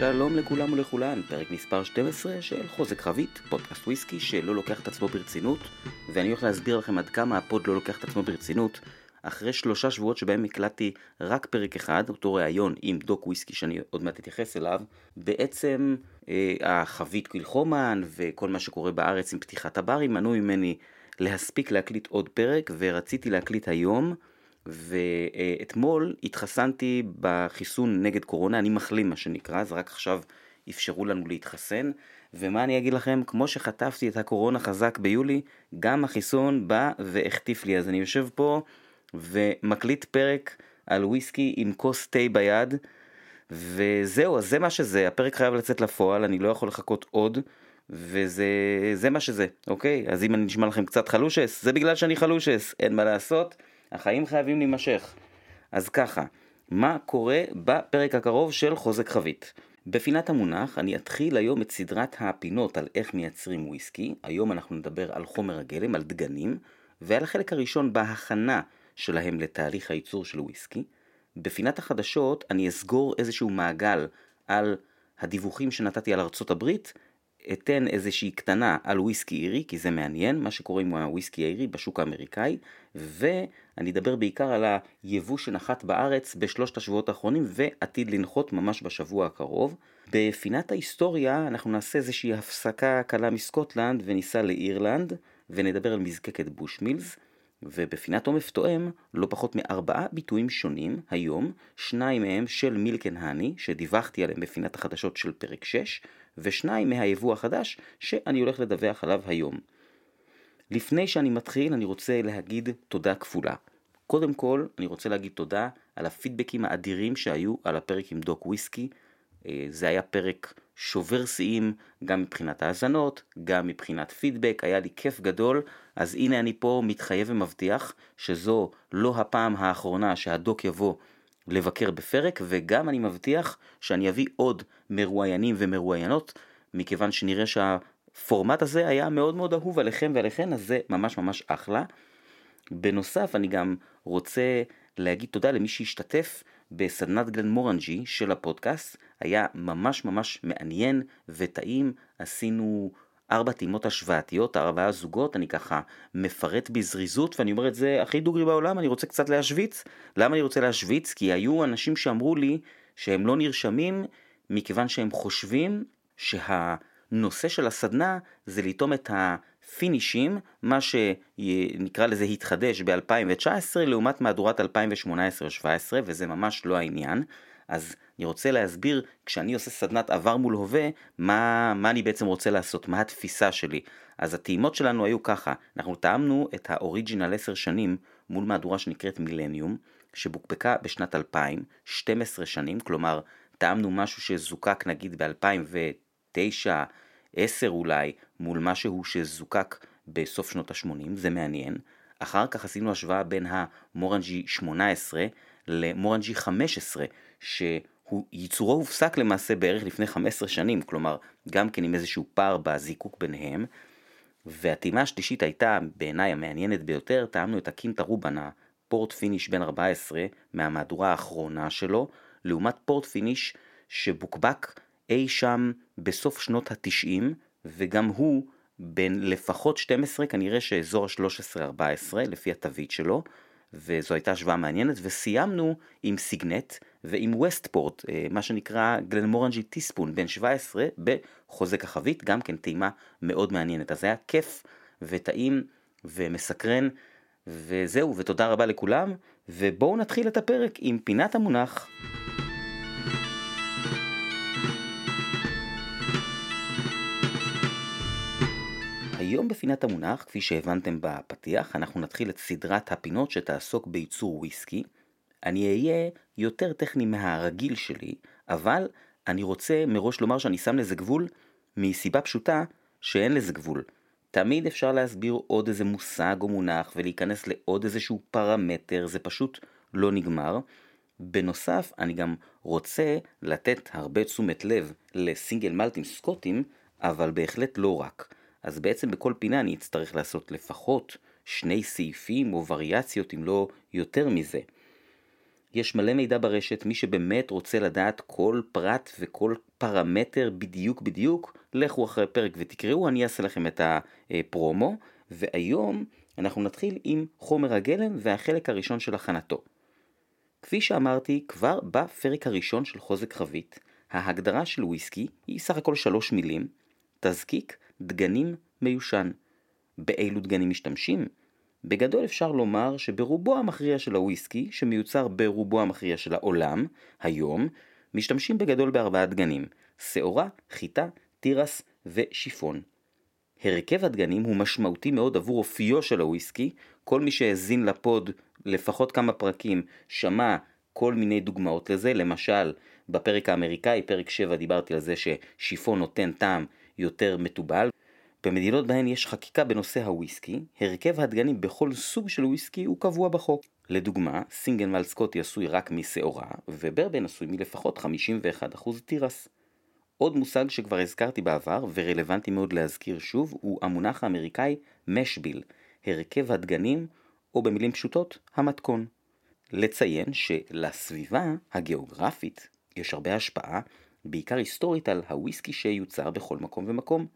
שלום לכולם ולכולן, פרק מספר 12 של חוזק חבית, פודקאסט וויסקי שלא לוקח את עצמו ברצינות, ואני הולך להסביר לכם עד כמה ה pod לא לוקח את עצמו ברצינות, אחרי שלושה שבועות שבהם הקלטתי רק פרק אחד, אותו ראיון עם Doc Whisky שאני עוד מעט אתייחס אליו, בעצם אה, החבית Kilchoman וכל מה שקורה בארץ עם פתיחת הברים מנעו ממני להספיק להקליט עוד פרק, ורציתי להקליט היום. ואתמול התחסנתי בחיסון נגד קורונה, אני מחלים מה שנקרא, אז רק עכשיו אפשרו לנו להתחסן. ומה אני אגיד לכם, כמו שחטפתי את הקורונה חזק ביולי, גם החיסון בא והחטיף לי. אז אני יושב פה ומקליט פרק על וויסקי עם כוס תה ביד, וזהו, אז זה מה שזה, הפרק חייב לצאת לפועל, אני לא יכול לחכות עוד. וזה מה שזה, אוקיי? אז אם אני נשמע לכם קצת חלושס, זה בגלל שאני חלושס, אין מה לעשות. החיים חייבים להימשך. אז ככה, מה קורה בפרק הקרוב של חוזק חבית? בפינת המונח אני אתחיל היום את סדרת הפינות על איך מייצרים וויסקי. היום אנחנו נדבר על חומר הגלם, על דגנים, ועל החלק הראשון בהכנה שלהם לתהליך הייצור של וויסקי. בפינת החדשות אני אסגור איזשהו מעגל על הדיווחים שנתתי על ארצות הברית אתן איזושהי קטנה על וויסקי אירי, כי זה מעניין, מה שקורה עם הוויסקי האירי בשוק האמריקאי, ואני אדבר בעיקר על היבוא שנחת בארץ בשלושת השבועות האחרונים, ועתיד לנחות ממש בשבוע הקרוב. בפינת ההיסטוריה אנחנו נעשה איזושהי הפסקה קלה מסקוטלנד וניסע לאירלנד, ונדבר על מזקקת בושמילס. ובפינת עומף תואם לא פחות מארבעה ביטויים שונים היום, שניים מהם של מילקן האני, שדיווחתי עליהם בפינת החדשות של פרק 6, ושניים מהיבוא החדש שאני הולך לדווח עליו היום. לפני שאני מתחיל אני רוצה להגיד תודה כפולה. קודם כל אני רוצה להגיד תודה על הפידבקים האדירים שהיו על הפרק עם דוק וויסקי. אה, זה היה פרק שובר שיאים גם מבחינת האזנות, גם מבחינת פידבק, היה לי כיף גדול, אז הנה אני פה מתחייב ומבטיח שזו לא הפעם האחרונה שהדוק יבוא לבקר בפרק, וגם אני מבטיח שאני אביא עוד מרואיינים ומרואיינות, מכיוון שנראה שהפורמט הזה היה מאוד מאוד אהוב עליכם ועליכן, אז זה ממש ממש אחלה. בנוסף, אני גם רוצה להגיד תודה למי שהשתתף בסדנת גלן מורנג'י של הפודקאסט, היה ממש ממש מעניין וטעים, עשינו ארבע טעימות השוואתיות, ארבעה זוגות, אני ככה מפרט בזריזות ואני אומר את זה הכי דוגרי בעולם, אני רוצה קצת להשוויץ. למה אני רוצה להשוויץ? כי היו אנשים שאמרו לי שהם לא נרשמים מכיוון שהם חושבים שהנושא של הסדנה זה לטעום את הפינישים, מה שנקרא לזה התחדש ב-2019 לעומת מהדורת 2018-2017 וזה ממש לא העניין. אז אני רוצה להסביר, כשאני עושה סדנת עבר מול הווה, מה, מה אני בעצם רוצה לעשות, מה התפיסה שלי. אז הטעימות שלנו היו ככה, אנחנו טעמנו את האוריג'ינל 10 שנים מול מהדורה שנקראת מילניום, שבוקבקה בשנת 2000, 12 שנים, כלומר טעמנו משהו שזוקק נגיד ב-2009, 10 אולי, מול משהו שזוקק בסוף שנות ה-80, זה מעניין. אחר כך עשינו השוואה בין המורנג'י 18 למורנג'י 15, שהוא ייצורו הופסק למעשה בערך לפני 15 שנים, כלומר גם כן עם איזשהו פער בזיקוק ביניהם. והטעימה השלישית הייתה בעיניי המעניינת ביותר, טעמנו את ה Quinta Ruban, ה port finish בן 14 מהמהדורה האחרונה שלו, לעומת port finish שבוקבק אי שם בסוף שנות התשעים, וגם הוא בין לפחות 12, כנראה שאזור ה-13-14 לפי התווית שלו, וזו הייתה השוואה מעניינת, וסיימנו עם Signet ועם Westport, אה, מה שנקרא Glenmorangie teaspoon, בן 17, בחוזק החבית, גם כן טעימה מאוד מעניינת. אז היה כיף וטעים ומסקרן, וזהו, ותודה רבה לכולם, ובואו נתחיל את הפרק עם פינת המונח. היום בפינת המונח, כפי שהבנתם בפתיח, אנחנו נתחיל את סדרת הפינות שתעסוק בייצור וויסקי. אני אהיה יותר טכני מהרגיל שלי, אבל אני רוצה מראש לומר שאני שם לזה גבול, מסיבה פשוטה שאין לזה גבול. תמיד אפשר להסביר עוד איזה מושג או מונח ולהיכנס לעוד איזשהו פרמטר, זה פשוט לא נגמר. בנוסף, אני גם רוצה לתת הרבה תשומת לב לסינגל מלטים סקוטים, אבל בהחלט לא רק. אז בעצם בכל פינה אני אצטרך לעשות לפחות שני סעיפים או וריאציות אם לא יותר מזה. יש מלא מידע ברשת, מי שבאמת רוצה לדעת כל פרט וכל פרמטר בדיוק בדיוק, לכו אחרי הפרק ותקראו, אני אעשה לכם את הפרומו, והיום אנחנו נתחיל עם חומר הגלם והחלק הראשון של הכנתו. כפי שאמרתי, כבר בפרק הראשון של חוזק חבית, ההגדרה של וויסקי היא סך הכל שלוש מילים, תזקיק, דגנים, מיושן. באילו דגנים משתמשים? בגדול אפשר לומר שברובו המכריע של הוויסקי, שמיוצר ברובו המכריע של העולם, היום, משתמשים בגדול בארבעה דגנים, שעורה, חיטה, תירס ושיפון. הרכב הדגנים הוא משמעותי מאוד עבור אופיו של הוויסקי, כל מי שהאזין לפוד לפחות כמה פרקים שמע כל מיני דוגמאות לזה, למשל בפרק האמריקאי, פרק 7, דיברתי על זה ששיפון נותן טעם יותר מתובל. במדינות בהן יש חקיקה בנושא הוויסקי, הרכב הדגנים בכל סוג של וויסקי הוא קבוע בחוק. לדוגמה, סינגל מל סקוטי עשוי רק משעורה, וברבן עשוי מלפחות 51% תירס. עוד מושג שכבר הזכרתי בעבר, ורלוונטי מאוד להזכיר שוב, הוא המונח האמריקאי משביל, הרכב הדגנים, או במילים פשוטות, המתכון. לציין שלסביבה הגיאוגרפית יש הרבה השפעה, בעיקר היסטורית, על הוויסקי שיוצר בכל מקום ומקום.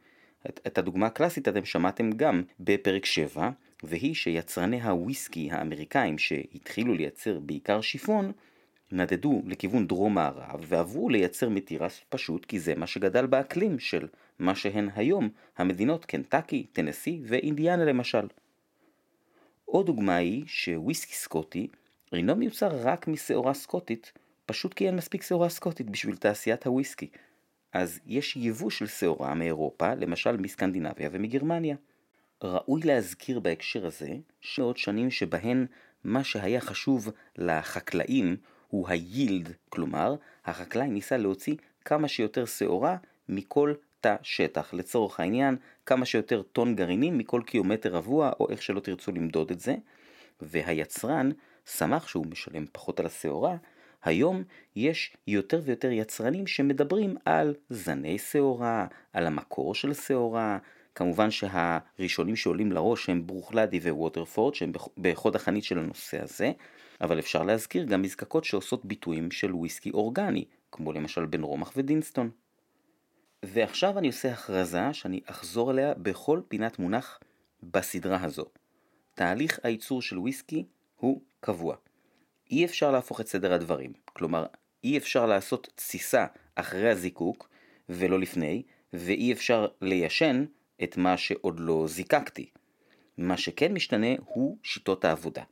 את, את הדוגמה הקלאסית אתם שמעתם גם בפרק 7, והיא שיצרני הוויסקי האמריקאים שהתחילו לייצר בעיקר שיפון, נדדו לכיוון דרום מערב ועברו לייצר מתירס פשוט כי זה מה שגדל באקלים של מה שהן היום המדינות קנטקי, טנסי ואינדיאנה למשל. עוד דוגמה היא שוויסקי סקוטי אינו מיוצר רק משעורה סקוטית, פשוט כי אין מספיק שעורה סקוטית בשביל תעשיית הוויסקי. אז יש יבוא של שעורה מאירופה, למשל מסקנדינביה ומגרמניה. ראוי להזכיר בהקשר הזה שעוד שנים שבהן מה שהיה חשוב לחקלאים הוא היילד, כלומר, החקלאי ניסה להוציא כמה שיותר שעורה מכל תא שטח. לצורך העניין, כמה שיותר טון גרעינים מכל קילומטר רבוע, או איך שלא תרצו למדוד את זה. והיצרן שמח שהוא משלם פחות על השעורה, היום יש יותר ויותר יצרנים שמדברים על זני שעורה, על המקור של שעורה, כמובן שהראשונים שעולים לראש הם ברוכלדי וווטרפורד שהם בחוד החנית של הנושא הזה, אבל אפשר להזכיר גם מזקקות שעושות ביטויים של וויסקי אורגני, כמו למשל בן רומח ודינסטון. ועכשיו אני עושה הכרזה שאני אחזור עליה בכל פינת מונח בסדרה הזו. תהליך הייצור של וויסקי הוא קבוע. אי אפשר להפוך את סדר הדברים, כלומר אי אפשר לעשות תסיסה אחרי הזיקוק ולא לפני, ואי אפשר ליישן את מה שעוד לא זיקקתי. מה שכן משתנה הוא שיטות העבודה.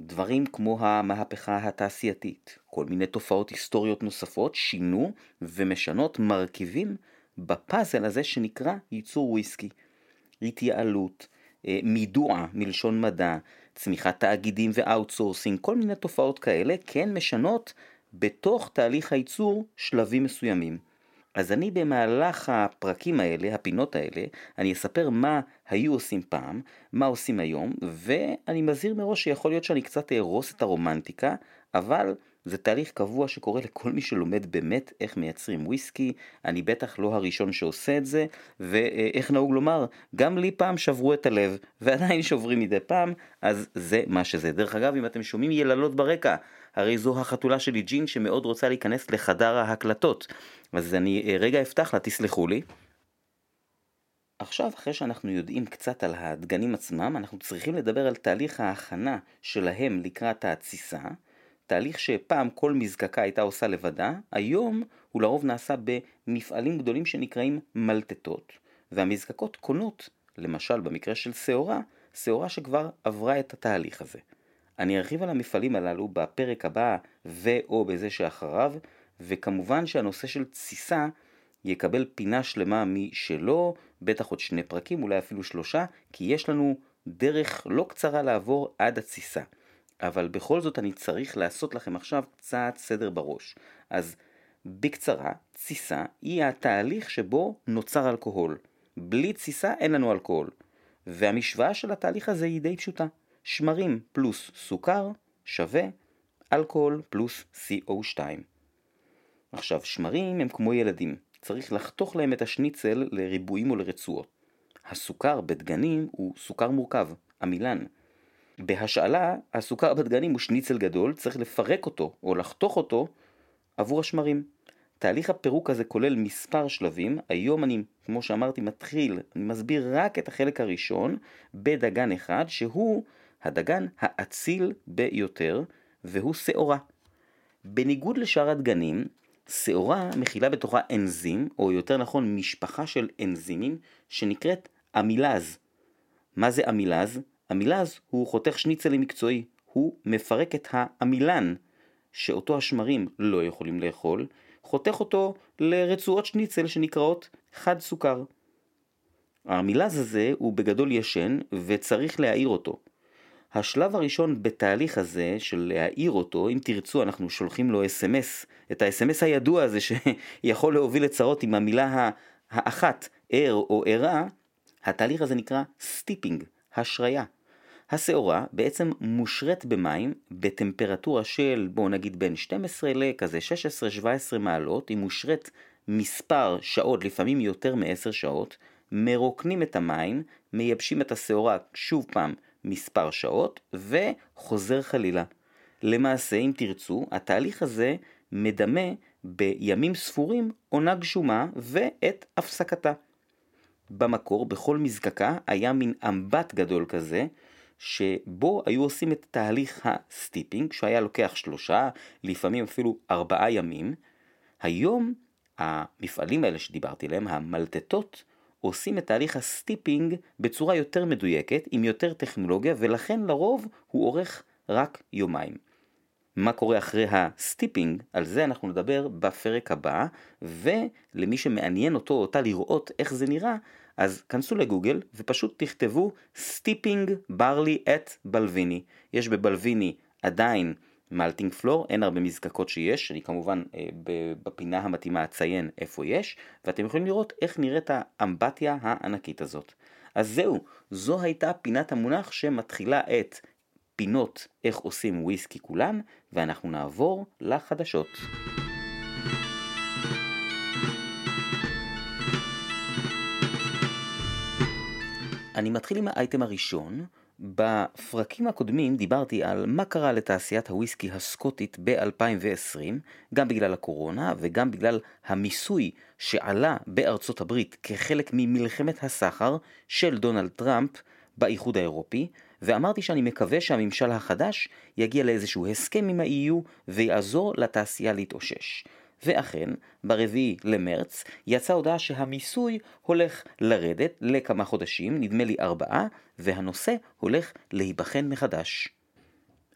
דברים כמו המהפכה התעשייתית, כל מיני תופעות היסטוריות נוספות שינו ומשנות מרכיבים בפאזל הזה שנקרא ייצור וויסקי. התייעלות, אה, מידוע מלשון מדע, צמיחת תאגידים ו outsourcing, כל מיני תופעות כאלה כן משנות בתוך תהליך הייצור שלבים מסוימים. אז אני במהלך הפרקים האלה, הפינות האלה, אני אספר מה היו עושים פעם, מה עושים היום, ואני מזהיר מראש שיכול להיות שאני קצת אהרוס את הרומנטיקה, אבל זה תהליך קבוע שקורה לכל מי שלומד באמת איך מייצרים וויסקי, אני בטח לא הראשון שעושה את זה, ואיך נהוג לומר, גם לי פעם שברו את הלב, ועדיין שוברים מדי פעם, אז זה מה שזה. דרך אגב, אם אתם שומעים יללות ברקע, הרי זו החתולה שלי ג'ין שמאוד רוצה להיכנס לחדר ההקלטות. אז אני אה, רגע אפתח לה, תסלחו לי. עכשיו, אחרי שאנחנו יודעים קצת על הדגנים עצמם, אנחנו צריכים לדבר על תהליך ההכנה שלהם לקראת ההתסיסה. תהליך שפעם כל מזקקה הייתה עושה לבדה, היום הוא לרוב נעשה במפעלים גדולים שנקראים מלטטות, והמזקקות קונות, למשל במקרה של שעורה, שעורה שכבר עברה את התהליך הזה. אני ארחיב על המפעלים הללו בפרק הבא ו/או בזה שאחריו, וכמובן שהנושא של תסיסה יקבל פינה שלמה משלו, בטח עוד שני פרקים, אולי אפילו שלושה, כי יש לנו דרך לא קצרה לעבור עד התסיסה. אבל בכל זאת אני צריך לעשות לכם עכשיו קצת סדר בראש. אז בקצרה, תסיסה היא התהליך שבו נוצר אלכוהול. בלי תסיסה אין לנו אלכוהול. והמשוואה של התהליך הזה היא די פשוטה. שמרים פלוס סוכר שווה אלכוהול פלוס CO2. עכשיו, שמרים הם כמו ילדים, צריך לחתוך להם את השניצל לריבועים או לרצועות. הסוכר בדגנים הוא סוכר מורכב, עמילן. בהשאלה, הסוכר בדגנים הוא שניצל גדול, צריך לפרק אותו או לחתוך אותו עבור השמרים. תהליך הפירוק הזה כולל מספר שלבים, היום אני, כמו שאמרתי, מתחיל, אני מסביר רק את החלק הראשון בדגן אחד, שהוא הדגן האציל ביותר, והוא שעורה. בניגוד לשאר הדגנים, שעורה מכילה בתוכה אנזים, או יותר נכון משפחה של אנזימים, שנקראת אמילז. מה זה אמילז? אמילז הוא חותך שניצלים מקצועי, הוא מפרק את האמילן, שאותו השמרים לא יכולים לאכול, חותך אותו לרצועות שניצל שנקראות חד סוכר. המילז הזה הוא בגדול ישן וצריך להעיר אותו. השלב הראשון בתהליך הזה של להעיר אותו, אם תרצו אנחנו שולחים לו אס.אם.אס, את האס.אם.אס הידוע הזה שיכול להוביל לצרות עם המילה האחת, ער או ערה, התהליך הזה נקרא steeping, השריה. השעורה בעצם מושרת במים בטמפרטורה של בואו נגיד בין 12 לכזה 16-17 מעלות, היא מושרת מספר שעות, לפעמים יותר מ-10 שעות, מרוקנים את המים, מייבשים את השעורה שוב פעם מספר שעות וחוזר חלילה. למעשה, אם תרצו, התהליך הזה מדמה בימים ספורים עונה גשומה ואת הפסקתה. במקור, בכל מזקקה, היה מין אמבט גדול כזה, שבו היו עושים את תהליך ה steeping, שהיה לוקח שלושה, לפעמים אפילו ארבעה ימים. היום המפעלים האלה שדיברתי עליהם, המלטטות, עושים את תהליך ה steeping בצורה יותר מדויקת, עם יותר טכנולוגיה, ולכן לרוב הוא אורך רק יומיים. מה קורה אחרי ה steeping, על זה אנחנו נדבר בפרק הבא, ולמי שמעניין אותו או אותה לראות איך זה נראה, אז כנסו לגוגל ופשוט תכתבו steeping barley at Balvenie. יש ב Balvenie עדיין malting floor, אין הרבה מזקקות שיש, אני כמובן אה, בפינה המתאימה אציין איפה יש, ואתם יכולים לראות איך נראית האמבטיה הענקית הזאת. אז זהו, זו הייתה פינת המונח שמתחילה את פינות איך עושים וויסקי כולן, ואנחנו נעבור לחדשות. אני מתחיל עם האייטם הראשון. בפרקים הקודמים דיברתי על מה קרה לתעשיית הוויסקי הסקוטית ב-2020, גם בגלל הקורונה וגם בגלל המיסוי שעלה בארצות הברית כחלק ממלחמת הסחר של דונלד טראמפ באיחוד האירופי, ואמרתי שאני מקווה שהממשל החדש יגיע לאיזשהו הסכם עם ה-EU ויעזור לתעשייה להתאושש. ואכן, ברביעי למרץ יצאה הודעה שהמיסוי הולך לרדת לכמה חודשים, נדמה לי ארבעה, והנושא הולך להיבחן מחדש.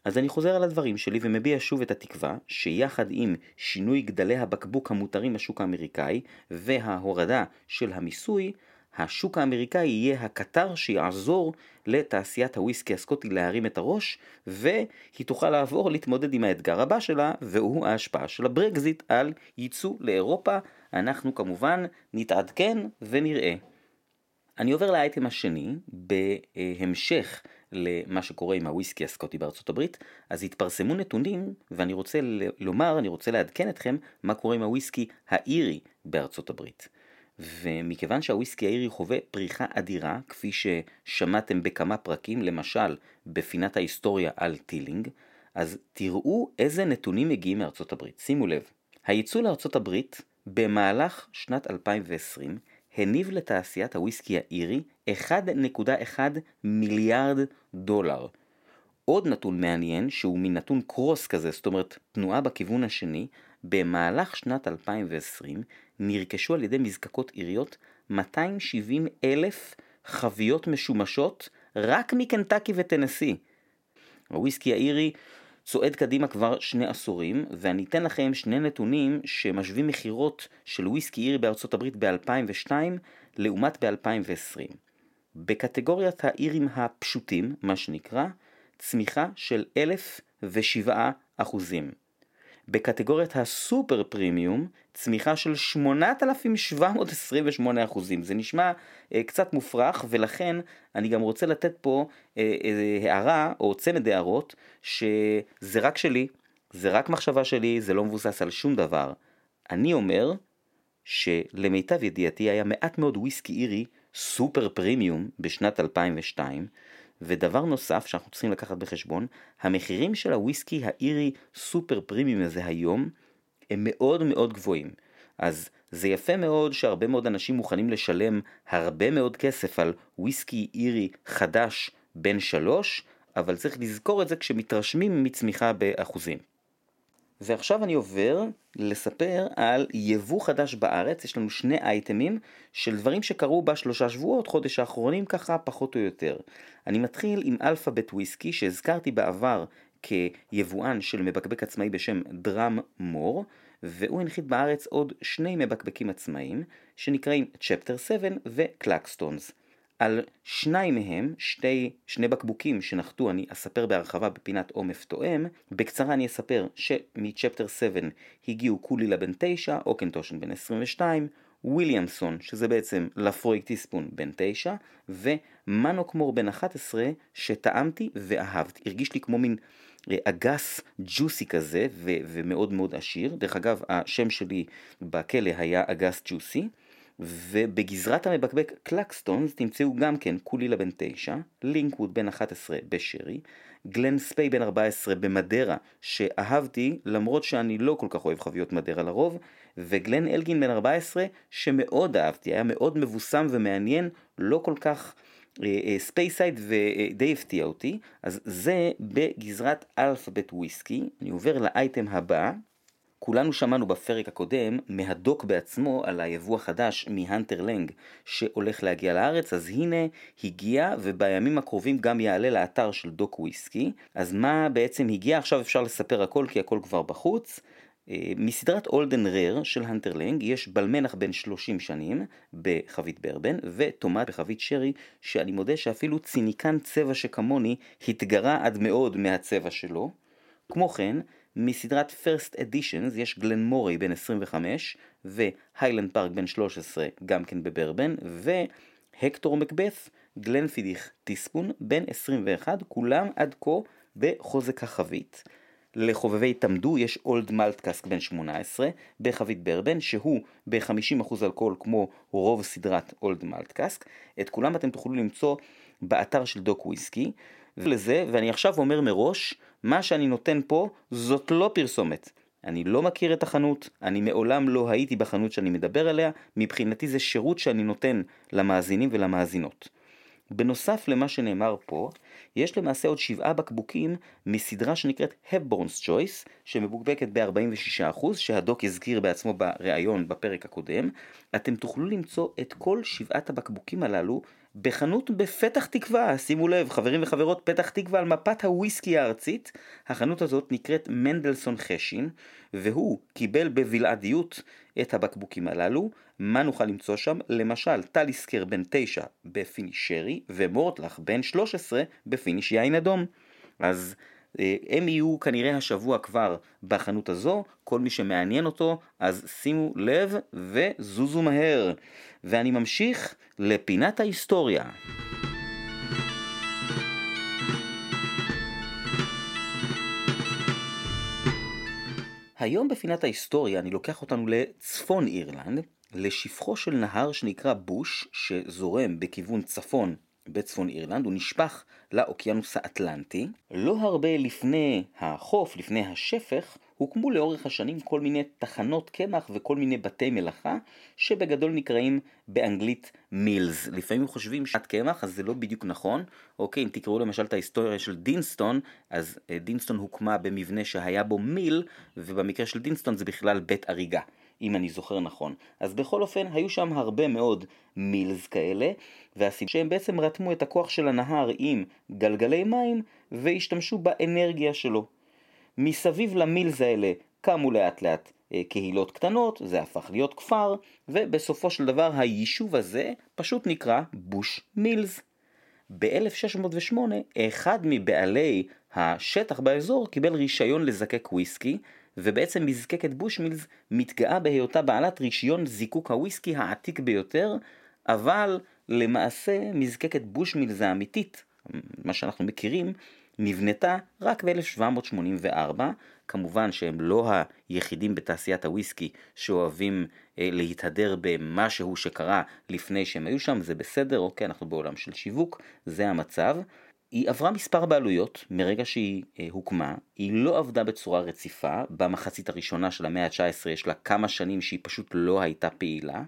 אז אני חוזר על הדברים שלי ומביע שוב את התקווה שיחד עם שינוי גדלי הבקבוק המותרים בשוק האמריקאי וההורדה של המיסוי, השוק האמריקאי יהיה הקטר שיעזור לתעשיית הוויסקי הסקוטי להרים את הראש, והיא תוכל לעבור להתמודד עם האתגר הבא שלה, והוא ההשפעה של הברקזיט על ייצוא לאירופה. אנחנו כמובן נתעדכן ונראה. אני עובר לאייטם השני, בהמשך למה שקורה עם הוויסקי הסקוטי בארצות הברית, אז התפרסמו נתונים, ואני רוצה לומר, אני רוצה לעדכן אתכם מה קורה עם הוויסקי האירי בארצות הברית. ומכיוון שהוויסקי האירי חווה פריחה אדירה, כפי ששמעתם בכמה פרקים, למשל בפינת ההיסטוריה על Teeling, אז תראו איזה נתונים מגיעים מארצות הברית. שימו לב, הייצוא לארצות הברית במהלך שנת 2020 הניב לתעשיית הוויסקי האירי 1.1 מיליארד דולר. עוד נתון מעניין, שהוא מנתון קרוס כזה, זאת אומרת תנועה בכיוון השני, במהלך שנת 2020 נרכשו על ידי מזקקות עיריות 270 אלף חביות משומשות רק מקנטקי וטנסי. הוויסקי האירי צועד קדימה כבר שני עשורים, ואני אתן לכם שני נתונים שמשווים מכירות של וויסקי אירי בארצות הברית ב-2002 לעומת ב-2020. בקטגוריית האירים הפשוטים, מה שנקרא, צמיחה של 1,007 אחוזים. בקטגוריית הסופר פרימיום צמיחה של 8,728 אחוזים. זה נשמע אה, קצת מופרך ולכן אני גם רוצה לתת פה אה, אה, הערה או צמד הערות שזה רק שלי, זה רק מחשבה שלי, זה לא מבוסס על שום דבר. אני אומר שלמיטב ידיעתי היה מעט מאוד וויסקי אירי סופר פרימיום בשנת 2002 ודבר נוסף שאנחנו צריכים לקחת בחשבון, המחירים של הוויסקי האירי סופר פרימיום הזה היום הם מאוד מאוד גבוהים. אז זה יפה מאוד שהרבה מאוד אנשים מוכנים לשלם הרבה מאוד כסף על וויסקי אירי חדש בן שלוש, אבל צריך לזכור את זה כשמתרשמים מצמיחה באחוזים. ועכשיו אני עובר לספר על יבוא חדש בארץ, יש לנו שני אייטמים של דברים שקרו בשלושה שבועות, חודש האחרונים ככה פחות או יותר. אני מתחיל עם אלפאבית וויסקי שהזכרתי בעבר כיבואן של מבקבק עצמאי בשם Dram Mor, והוא הנחית בארץ עוד שני מבקבקים עצמאיים שנקראים Chapter 7 ו Claxton's. על שניים מהם, שתי, שני בקבוקים שנחתו, אני אספר בהרחבה בפינת עומף תואם. בקצרה אני אספר שמ Chapter 7 הגיעו Caol Ila בן 9, Auchentoshan בן 22, Williamson, שזה בעצם Laphroaig teaspoon בן 9, ו Mannochmore בן 11, שטעמתי ואהבתי. הרגיש לי כמו מין אה, אגס ג'וסי כזה, ו- ומאוד מאוד עשיר. דרך אגב, השם שלי בכלא היה אגס ג'וסי. ובגזרת המבקבק Claxton's תמצאו גם כן Caol Ila בן 9, Linkwood בן 11 בשרי, גלן ספיי בן 14 במדרה שאהבתי למרות שאני לא כל כך אוהב חביות מדרה לרוב, וגלן אלגין בן 14 שמאוד אהבתי, היה מאוד מבוסם ומעניין, לא כל כך Speyside אה, אה, ודי הפתיע אותי, אז זה בגזרת אלפאבית וויסקי, אני עובר לאייטם הבא כולנו שמענו בפרק הקודם מהדוק בעצמו על היבוא החדש מ Hunter Laing שהולך להגיע לארץ, אז הנה הגיע ובימים הקרובים גם יעלה לאתר של דוק וויסקי. אז מה בעצם הגיע? עכשיו אפשר לספר הכל כי הכל כבר בחוץ. אה, מסדרת אולדן רר של הנטר לנג יש בלמנח בן 30 שנים בחבית ברבן וטומט בחבית שרי שאני מודה שאפילו ציניקן צבע שכמוני התגרה עד מאוד מהצבע שלו. כמו כן, מסדרת First Editions יש גלן מורי בן 25 והיילנד פארק בן 13 גם כן בברבן והקטור מקבeth גלן פידיך טיספון בן 21 כולם עד כה בחוזק החבית. לחובבי תמדו יש אולד מלטקסק בן 18 בחבית ברבן שהוא ב-50% אלכוהול כמו רוב סדרת אולד מלטקסק. את כולם אתם תוכלו למצוא באתר של דוק וויסקי. ולזה, ואני עכשיו אומר מראש, מה שאני נותן פה זאת לא פרסומת. אני לא מכיר את החנות, אני מעולם לא הייתי בחנות שאני מדבר עליה, מבחינתי זה שירות שאני נותן למאזינים ולמאזינות. בנוסף למה שנאמר פה, יש למעשה עוד שבעה בקבוקים מסדרה שנקראת Hepburn's Choice, שמבוקבקת ב-46%, שהדוק הזכיר בעצמו בריאיון בפרק הקודם. אתם תוכלו למצוא את כל שבעת הבקבוקים הללו בחנות בפתח תקווה, שימו לב, חברים וחברות, פתח תקווה על מפת הוויסקי הארצית. החנות הזאת נקראת מנדלסון חשין, והוא קיבל בבלעדיות את הבקבוקים הללו. מה נוכל למצוא שם? למשל, טליסקר בן 9 ב finish sherry, ומורטלח בן 13 ב finish יין אדום. אז הם יהיו כנראה השבוע כבר בחנות הזו, כל מי שמעניין אותו, אז שימו לב וזוזו מהר. ואני ממשיך לפינת ההיסטוריה. היום בפינת ההיסטוריה אני לוקח אותנו לצפון אירלנד, לשפחו של נהר שנקרא בוש, שזורם בכיוון צפון בצפון אירלנד, הוא נשפך לאוקיינוס האטלנטי. לא הרבה לפני החוף, לפני השפך, הוקמו לאורך השנים כל מיני תחנות קמח וכל מיני בתי מלאכה, שבגדול נקראים באנגלית מילס. לפעמים חושבים שעת קמח, אז זה לא בדיוק נכון. אוקיי, אם תקראו למשל את ההיסטוריה של דינסטון, אז אה, דינסטון הוקמה במבנה שהיה בו מיל, ובמקרה של דינסטון זה בכלל בית אריגה. אם אני זוכר נכון. אז בכל אופן, היו שם הרבה מאוד מילס כאלה, והסיבה שהם בעצם רתמו את הכוח של הנהר עם גלגלי מים, והשתמשו באנרגיה שלו. מסביב למילס האלה קמו לאט לאט אה, קהילות קטנות, זה הפך להיות כפר, ובסופו של דבר היישוב הזה פשוט נקרא בוש מילס. ב-1608 אחד מבעלי השטח באזור קיבל רישיון לזקק וויסקי, ובעצם מזקקת בושמילס מתגאה בהיותה בעלת רישיון זיקוק הוויסקי העתיק ביותר, אבל למעשה מזקקת בושמילס האמיתית, מה שאנחנו מכירים, נבנתה רק ב-1784, כמובן שהם לא היחידים בתעשיית הוויסקי שאוהבים אה, להתהדר במשהו שקרה לפני שהם היו שם, זה בסדר, אוקיי, אנחנו בעולם של שיווק, זה המצב. היא עברה מספר בעלויות מרגע שהיא אה, הוקמה, היא לא עבדה בצורה רציפה, במחצית הראשונה של המאה ה-19 יש לה כמה שנים שהיא פשוט לא הייתה פעילה,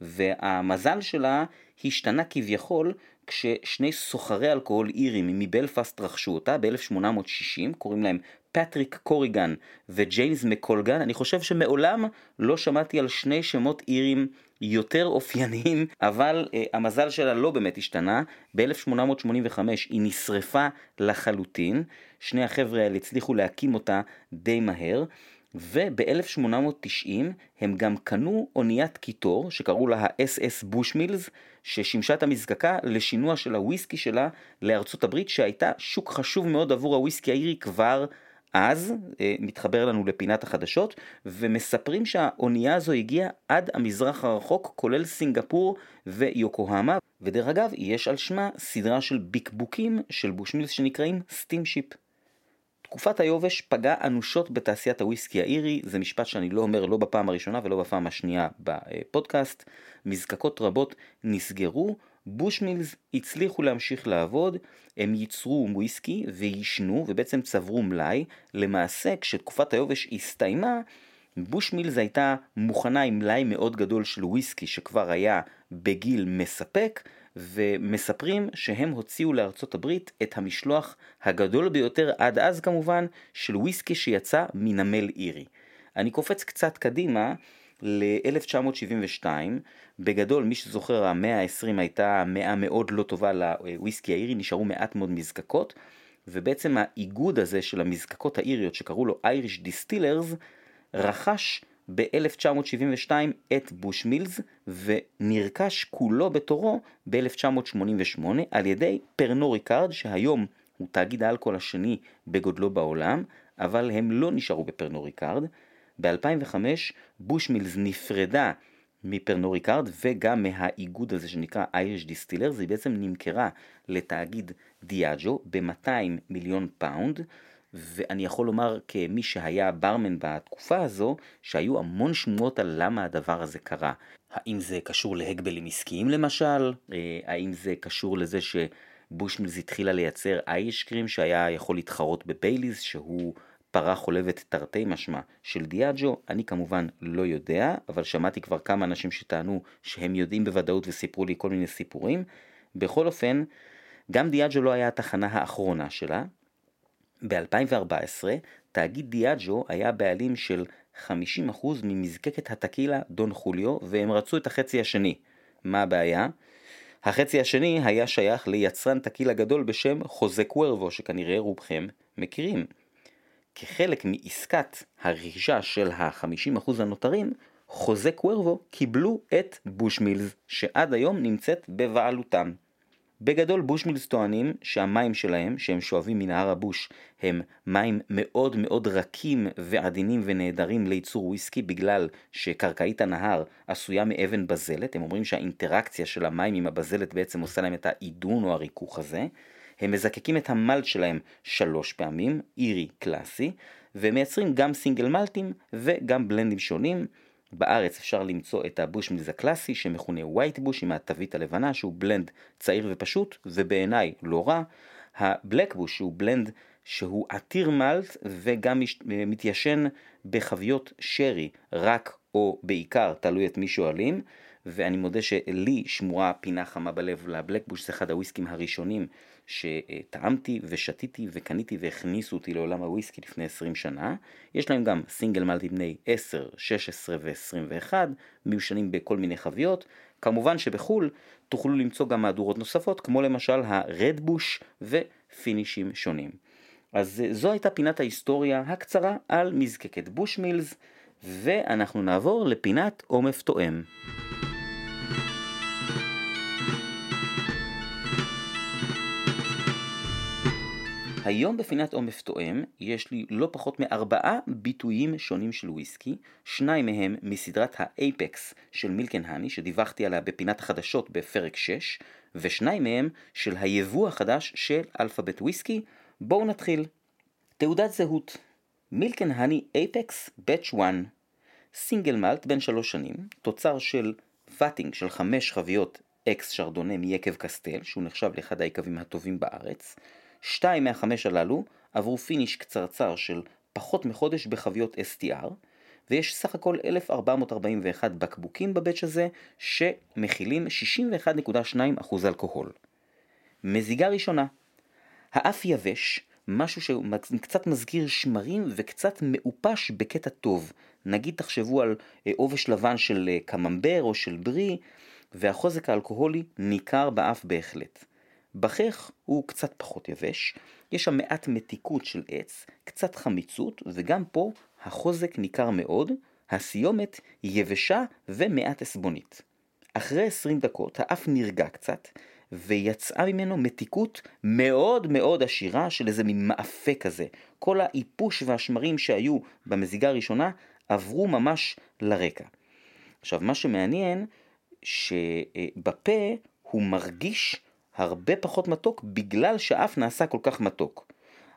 והמזל שלה השתנה כביכול כששני סוחרי אלכוהול אירים מבלפאסט רכשו אותה ב-1860, קוראים להם פטריק קוריגן וג'יימס מקולגן, אני חושב שמעולם לא שמעתי על שני שמות אירים יותר אופייניים, אבל uh, המזל שלה לא באמת השתנה. ב-1885 היא נשרפה לחלוטין, שני החבר'ה האלה הצליחו להקים אותה די מהר. וב-1890 הם גם קנו אוניית קיטור שקראו לה ה-SS בושמילס ששימשה את המזקקה לשינוע של הוויסקי שלה לארצות הברית שהייתה שוק חשוב מאוד עבור הוויסקי האירי כבר אז, אה, מתחבר לנו לפינת החדשות, ומספרים שהאונייה הזו הגיעה עד המזרח הרחוק, כולל סינגפור ויוקוהמה, ודרך אגב, יש על שמה סדרה של ביקבוקים של בושמילס שנקראים Steamship. תקופת היובש פגעה אנושות בתעשיית הוויסקי האירי, זה משפט שאני לא אומר לא בפעם הראשונה ולא בפעם השנייה בפודקאסט. מזקקות רבות נסגרו, בושמילס הצליחו להמשיך לעבוד, הם ייצרו וויסקי ועישנו ובעצם צברו מלאי. למעשה כשתקופת היובש הסתיימה, בושמילס הייתה מוכנה עם מלאי מאוד גדול של וויסקי שכבר היה בגיל מספק, ומספרים שהם הוציאו לארצות הברית את המשלוח הגדול ביותר עד אז כמובן של וויסקי שיצא מנמל אירי. אני קופץ קצת קדימה ל-1972, בגדול מי שזוכר המאה ה-20 הייתה מאה מאוד לא טובה לוויסקי האירי, נשארו מעט מאוד מזקקות, ובעצם האיגוד הזה של המזקקות האיריות שקראו לו Irish Distillers רכש ב-1972 את בושמילס ונרכש כולו בתורו ב-1988 על ידי פרנו ריקארד שהיום הוא תאגיד האלכוהול השני בגודלו בעולם אבל הם לא נשארו בפרנו ריקארד. ב-2005 בושמילס נפרדה מפרנו ריקארד וגם מהאיגוד הזה שנקרא Irish Distillers, זה בעצם נמכרה לתאגיד דיאג'ו ב-200 מיליון פאונד ואני יכול לומר כמי שהיה ברמן בתקופה הזו, שהיו המון שמועות על למה הדבר הזה קרה. האם זה קשור להגבלים עסקיים למשל? אה, האם זה קשור לזה שבושמילס התחילה לייצר Irish cream שהיה יכול להתחרות בבייליז, שהוא פרה חולבת תרתי משמע של דיאג'ו? אני כמובן לא יודע, אבל שמעתי כבר כמה אנשים שטענו שהם יודעים בוודאות וסיפרו לי כל מיני סיפורים. בכל אופן, גם דיאג'ו לא היה התחנה האחרונה שלה, ב-2014 תאגיד דיאג'ו היה בעלים של 50% ממזקקת הטקילה דון חוליו והם רצו את החצי השני. מה הבעיה? החצי השני היה שייך ליצרן טקילה גדול בשם חוזה קוורבו שכנראה רובכם מכירים. כחלק מעסקת הרכישה של ה-50% הנותרים, חוזה קוורבו קיבלו את בושמילס שעד היום נמצאת בבעלותם. בגדול בושמילס טוענים שהמים שלהם, שהם שואבים מנהר הבוש, הם מים מאוד מאוד רכים ועדינים ונהדרים לייצור וויסקי בגלל שקרקעית הנהר עשויה מאבן בזלת, הם אומרים שהאינטראקציה של המים עם הבזלת בעצם עושה להם את העידון או הריכוך הזה. הם מזקקים את המלט שלהם שלוש פעמים, אירי קלאסי, ומייצרים גם סינגל מלטים וגם בלנדים שונים. בארץ אפשר למצוא את הבושמילס הקלאסי שמכונה ווייט בוש עם התווית הלבנה שהוא בלנד צעיר ופשוט ובעיניי לא רע. הבלק בוש שהוא בלנד שהוא עתיר מלט וגם מתיישן בחביות שרי רק או בעיקר תלוי את מי שואלים ואני מודה שלי שמורה פינה חמה בלב לבלק בוש זה אחד הוויסקים הראשונים שטעמתי ושתיתי וקניתי והכניסו אותי לעולם הוויסקי לפני 20 שנה. יש להם גם סינגל מלטי בני 10, 16 ו-21, מיושנים בכל מיני חביות. כמובן שבחו"ל תוכלו למצוא גם מהדורות נוספות, כמו למשל הרד בוש ופינישים שונים. אז זו הייתה פינת ההיסטוריה הקצרה על מזקקת בוש מילס, ואנחנו נעבור לפינת עומף תואם. היום בפינת עומר טועם יש לי לא פחות מארבעה ביטויים שונים של וויסקי, שניים מהם מסדרת ה Apex של Milk & Honey שדיווחתי עליה בפינת החדשות בפרק 6, ושניים מהם של היבוא החדש של אלפאבית וויסקי. בואו נתחיל. תעודת זהות Milk & Honey Apex batch 1 single malt בן שלוש שנים, תוצר של vatting של חמש חביות אקס שרדונה מיקב קסטל, שהוא נחשב לאחד היקבים הטובים בארץ. שתיים מהחמש הללו עברו finish קצרצר של פחות מחודש בחביות STR, ויש סך הכל 1,441 בקבוקים ב batch הזה, שמכילים 61.2% אלכוהול. מזיגה ראשונה, האף יבש, משהו שקצת מזכיר שמרים וקצת מעופש בקטע טוב. נגיד תחשבו על אה, עובש לבן של אה, קממבר או של ברי, והחוזק האלכוהולי ניכר באף בהחלט. בכך הוא קצת פחות יבש, יש שם מעט מתיקות של עץ, קצת חמיצות, וגם פה החוזק ניכר מאוד, הסיומת יבשה ומעט עסבונית. אחרי 20 דקות האף נרגע קצת, ויצאה ממנו מתיקות מאוד מאוד עשירה של איזה מין מאפה כזה. כל האיפוש והשמרים שהיו במזיגה הראשונה עברו ממש לרקע. עכשיו, מה שמעניין, שבפה הוא מרגיש הרבה פחות מתוק בגלל שהאף נעשה כל כך מתוק.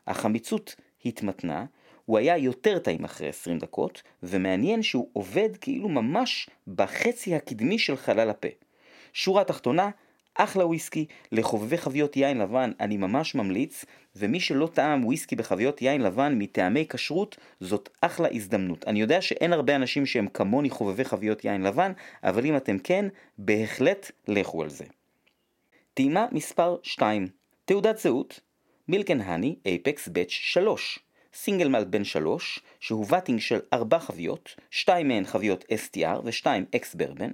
החמיצות התמתנה, הוא היה יותר טעים אחרי 20 דקות, ומעניין שהוא עובד כאילו ממש בחצי הקדמי של חלל הפה. שורה תחתונה, אחלה וויסקי, לחובבי חביות יין לבן אני ממש ממליץ, ומי שלא טעם וויסקי בחביות יין לבן מטעמי כשרות, זאת אחלה הזדמנות. אני יודע שאין הרבה אנשים שהם כמוני חובבי חביות יין לבן, אבל אם אתם כן, בהחלט לכו על זה. טעימה מספר 2 תעודת זהות מילקן הני אייפקס בץ' 3 סינגל מלט בן 3 שהוא ואטינג של 4 חביות, 2 מהן חביות STR ו-2 ex bourbon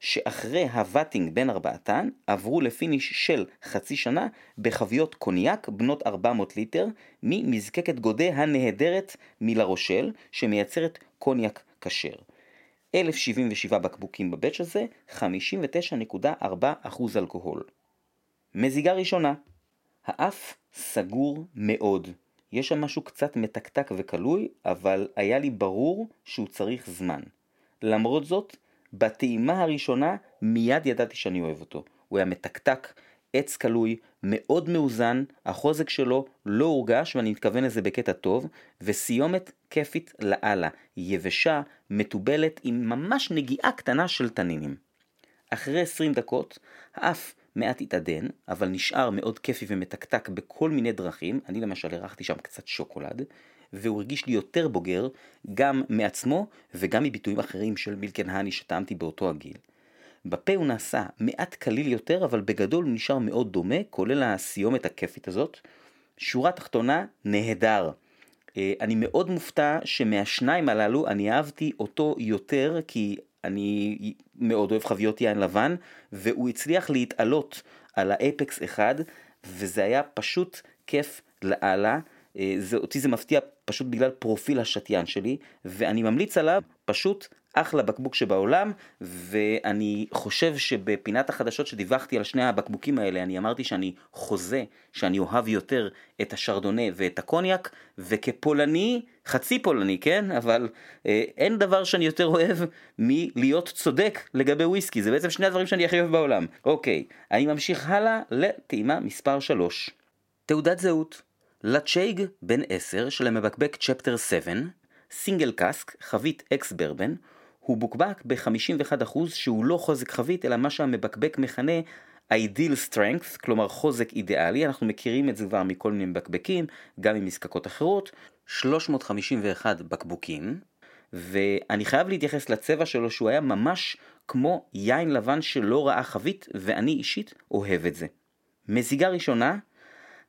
שאחרי ה vatting בין ארבעתן עברו ל finish של חצי שנה בחביות קוניאק בנות 400 ליטר ממזקקת Godet הנהדרת מלה רושל שמייצרת קוניאק כשר. 1,077 בקבוקים ב batch הזה, 59.4% אלכוהול. מזיגה ראשונה, האף סגור מאוד. יש שם משהו קצת מתקתק וקלוי, אבל היה לי ברור שהוא צריך זמן. למרות זאת, בטעימה הראשונה מיד ידעתי שאני אוהב אותו. הוא היה מתקתק, עץ כלוי, מאוד מאוזן, החוזק שלו לא הורגש, ואני מתכוון לזה בקטע טוב, וסיומת כיפית לאללה, יבשה, מתובלת, עם ממש נגיעה קטנה של תנינים. אחרי 20 דקות, האף מעט התעדן, אבל נשאר מאוד כיפי ומתקתק בכל מיני דרכים, אני למשל הרחתי שם קצת שוקולד, והוא הרגיש לי יותר בוגר, גם מעצמו וגם מביטויים אחרים של מילקן האני שטעמתי באותו הגיל. בפה הוא נעשה מעט קליל יותר, אבל בגדול הוא נשאר מאוד דומה, כולל הסיומת הכיפית הזאת. שורה תחתונה, נהדר. אה, אני מאוד מופתע שמהשניים הללו אני אהבתי אותו יותר, כי אני מאוד אוהב חביות יין לבן, והוא הצליח להתעלות על האפקס 1, וזה היה פשוט כיף לאללה. אה, זה, אותי זה מפתיע פשוט בגלל פרופיל השתיין שלי, ואני ממליץ עליו פשוט אחלה בקבוק שבעולם, ואני חושב שבפינת החדשות שדיווחתי על שני הבקבוקים האלה, אני אמרתי שאני חוזה שאני אוהב יותר את השרדונה ואת הקוניאק, וכפולני, חצי פולני, כן? אבל אה, אין דבר שאני יותר אוהב מלהיות צודק לגבי וויסקי, זה בעצם שני הדברים שאני הכי אוהב בעולם. אוקיי, אני ממשיך הלאה לטעימה מספר 3. תעודת זהות Ledaig בן 10 של המבקבק Chapter 7, single cask, חבית ex bourbon, הוא בוקבק ב-51% שהוא לא חוזק חבית, אלא מה שהמבקבק מכנה ideal strength, כלומר חוזק אידיאלי, אנחנו מכירים את זה כבר מכל מיני מבקבקים, גם ממזקקות אחרות, 351 בקבוקים, ואני חייב להתייחס לצבע שלו שהוא היה ממש כמו יין לבן שלא ראה חבית, ואני אישית אוהב את זה. מזיגה ראשונה,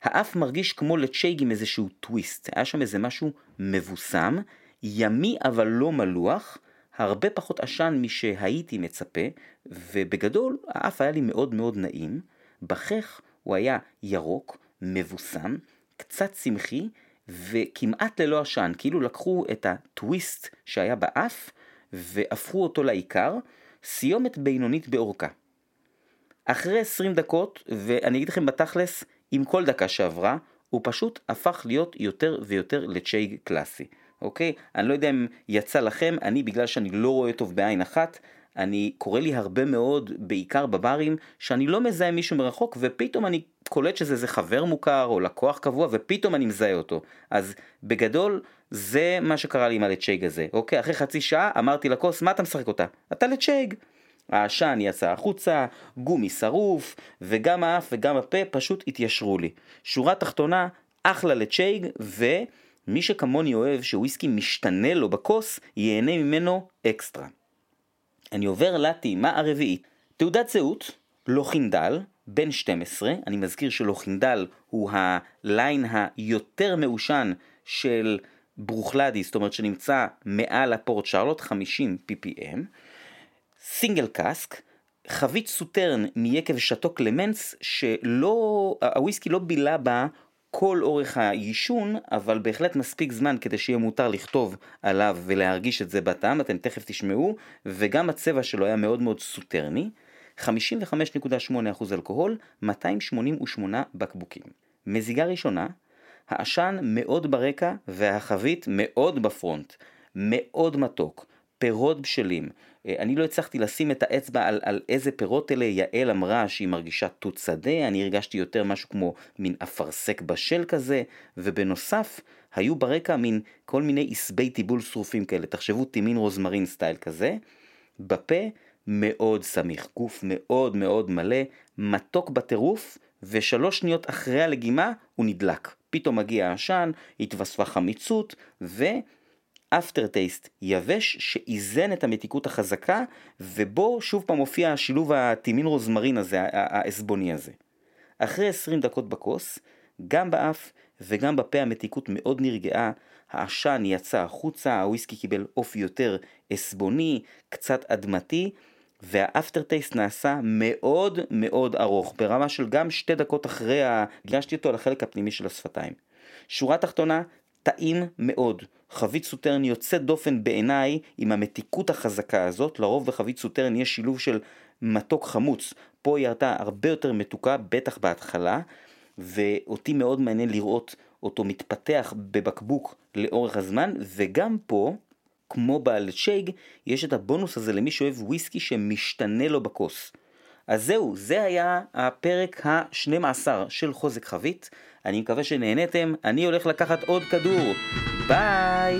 האף מרגיש כמו לצ'ייג עם איזשהו טוויסט, היה שם איזה משהו מבוסם, ימי אבל לא מלוח, הרבה פחות עשן משהייתי מצפה, ובגדול האף היה לי מאוד מאוד נעים. בכך הוא היה ירוק, מבוסם, קצת צמחי, וכמעט ללא עשן, כאילו לקחו את הטוויסט שהיה באף והפכו אותו לעיקר, סיומת בינונית באורכה. אחרי 20 דקות, ואני אגיד לכם בתכלס, עם כל דקה שעברה, הוא פשוט הפך להיות יותר ויותר לצ'ייג קלאסי. אוקיי? אני לא יודע אם יצא לכם, אני בגלל שאני לא רואה טוב בעין אחת, אני קורא לי הרבה מאוד, בעיקר בברים, שאני לא מזהה מישהו מרחוק, ופתאום אני קולט שזה איזה חבר מוכר או לקוח קבוע, ופתאום אני מזהה אותו. אז בגדול, זה מה שקרה לי עם הלצ'ייג הזה. אוקיי, אחרי חצי שעה אמרתי לכוס, מה אתה משחק אותה? אתה לצ'ייג. העשן יצא החוצה, גומי שרוף, וגם האף וגם הפה פשוט התיישרו לי. שורה תחתונה, אחלה לצ'ייג, ומי שכמוני אוהב שוויסקי משתנה לו בכוס, ייהנה ממנו אקסטרה. אני עובר לטעימה הרביעית. תעודת זהות, לוכינדל, בן 12, אני מזכיר שלוכינדל הוא הליין היותר מעושן של ברוכלדי, זאת אומרת שנמצא מעל הפורט שרלוט, 50 ppm, סינגל קאסק, חבית סוטרן מיקב שאטו קלמנס, שלא, הוויסקי לא בילה בה כל אורך העישון, אבל בהחלט מספיק זמן כדי שיהיה מותר לכתוב עליו ולהרגיש את זה בטעם, אתם תכף תשמעו, וגם הצבע שלו היה מאוד מאוד סוטרני. 55.8% אלכוהול, 288 בקבוקים. מזיגה ראשונה, העשן מאוד ברקע והחבית מאוד בפרונט, מאוד מתוק, פירות בשלים. אה, אני לא הצלחתי לשים את האצבע על, על איזה פירות אלה, יעל אמרה שהיא מרגישה תות שדה, אני הרגשתי יותר משהו כמו מין אפרסק בשל כזה, ובנוסף, היו ברקע מין כל מיני עשבי טיבול שרופים כאלה, תחשבו טימין רוזמרין סטייל כזה, בפה מאוד סמיך, גוף מאוד מאוד מלא, מתוק בטירוף, ושלוש שניות אחרי הלגימה הוא נדלק. פתאום מגיע העשן, התווספה חמיצות, ואפטר טייסט יבש שאיזן את המתיקות החזקה, ובו שוב פעם מופיע השילוב הטימין רוזמרין הזה, העסבוני הזה. אחרי 20 דקות בכוס, גם באף וגם בפה המתיקות מאוד נרגעה, העשן יצא החוצה, הוויסקי קיבל אופי יותר עסבוני, קצת אדמתי, והאפטר טייסט נעשה מאוד מאוד ארוך, ברמה של גם שתי דקות אחרי, הגשתי אותו על החלק הפנימי של השפתיים. שורה תחתונה, טעים מאוד. חבית סוטרן יוצאת דופן בעיניי עם המתיקות החזקה הזאת, לרוב בחבית סוטרן יש שילוב של מתוק חמוץ, פה היא הייתה הרבה יותר מתוקה, בטח בהתחלה, ואותי מאוד מעניין לראות אותו מתפתח בבקבוק לאורך הזמן, וגם פה כמו בעל שייג, יש את הבונוס הזה למי שאוהב וויסקי שמשתנה לו בכוס. אז זהו, זה היה הפרק ה-12 של חוזק חבית. אני מקווה שנהניתם, אני הולך לקחת עוד כדור. ביי!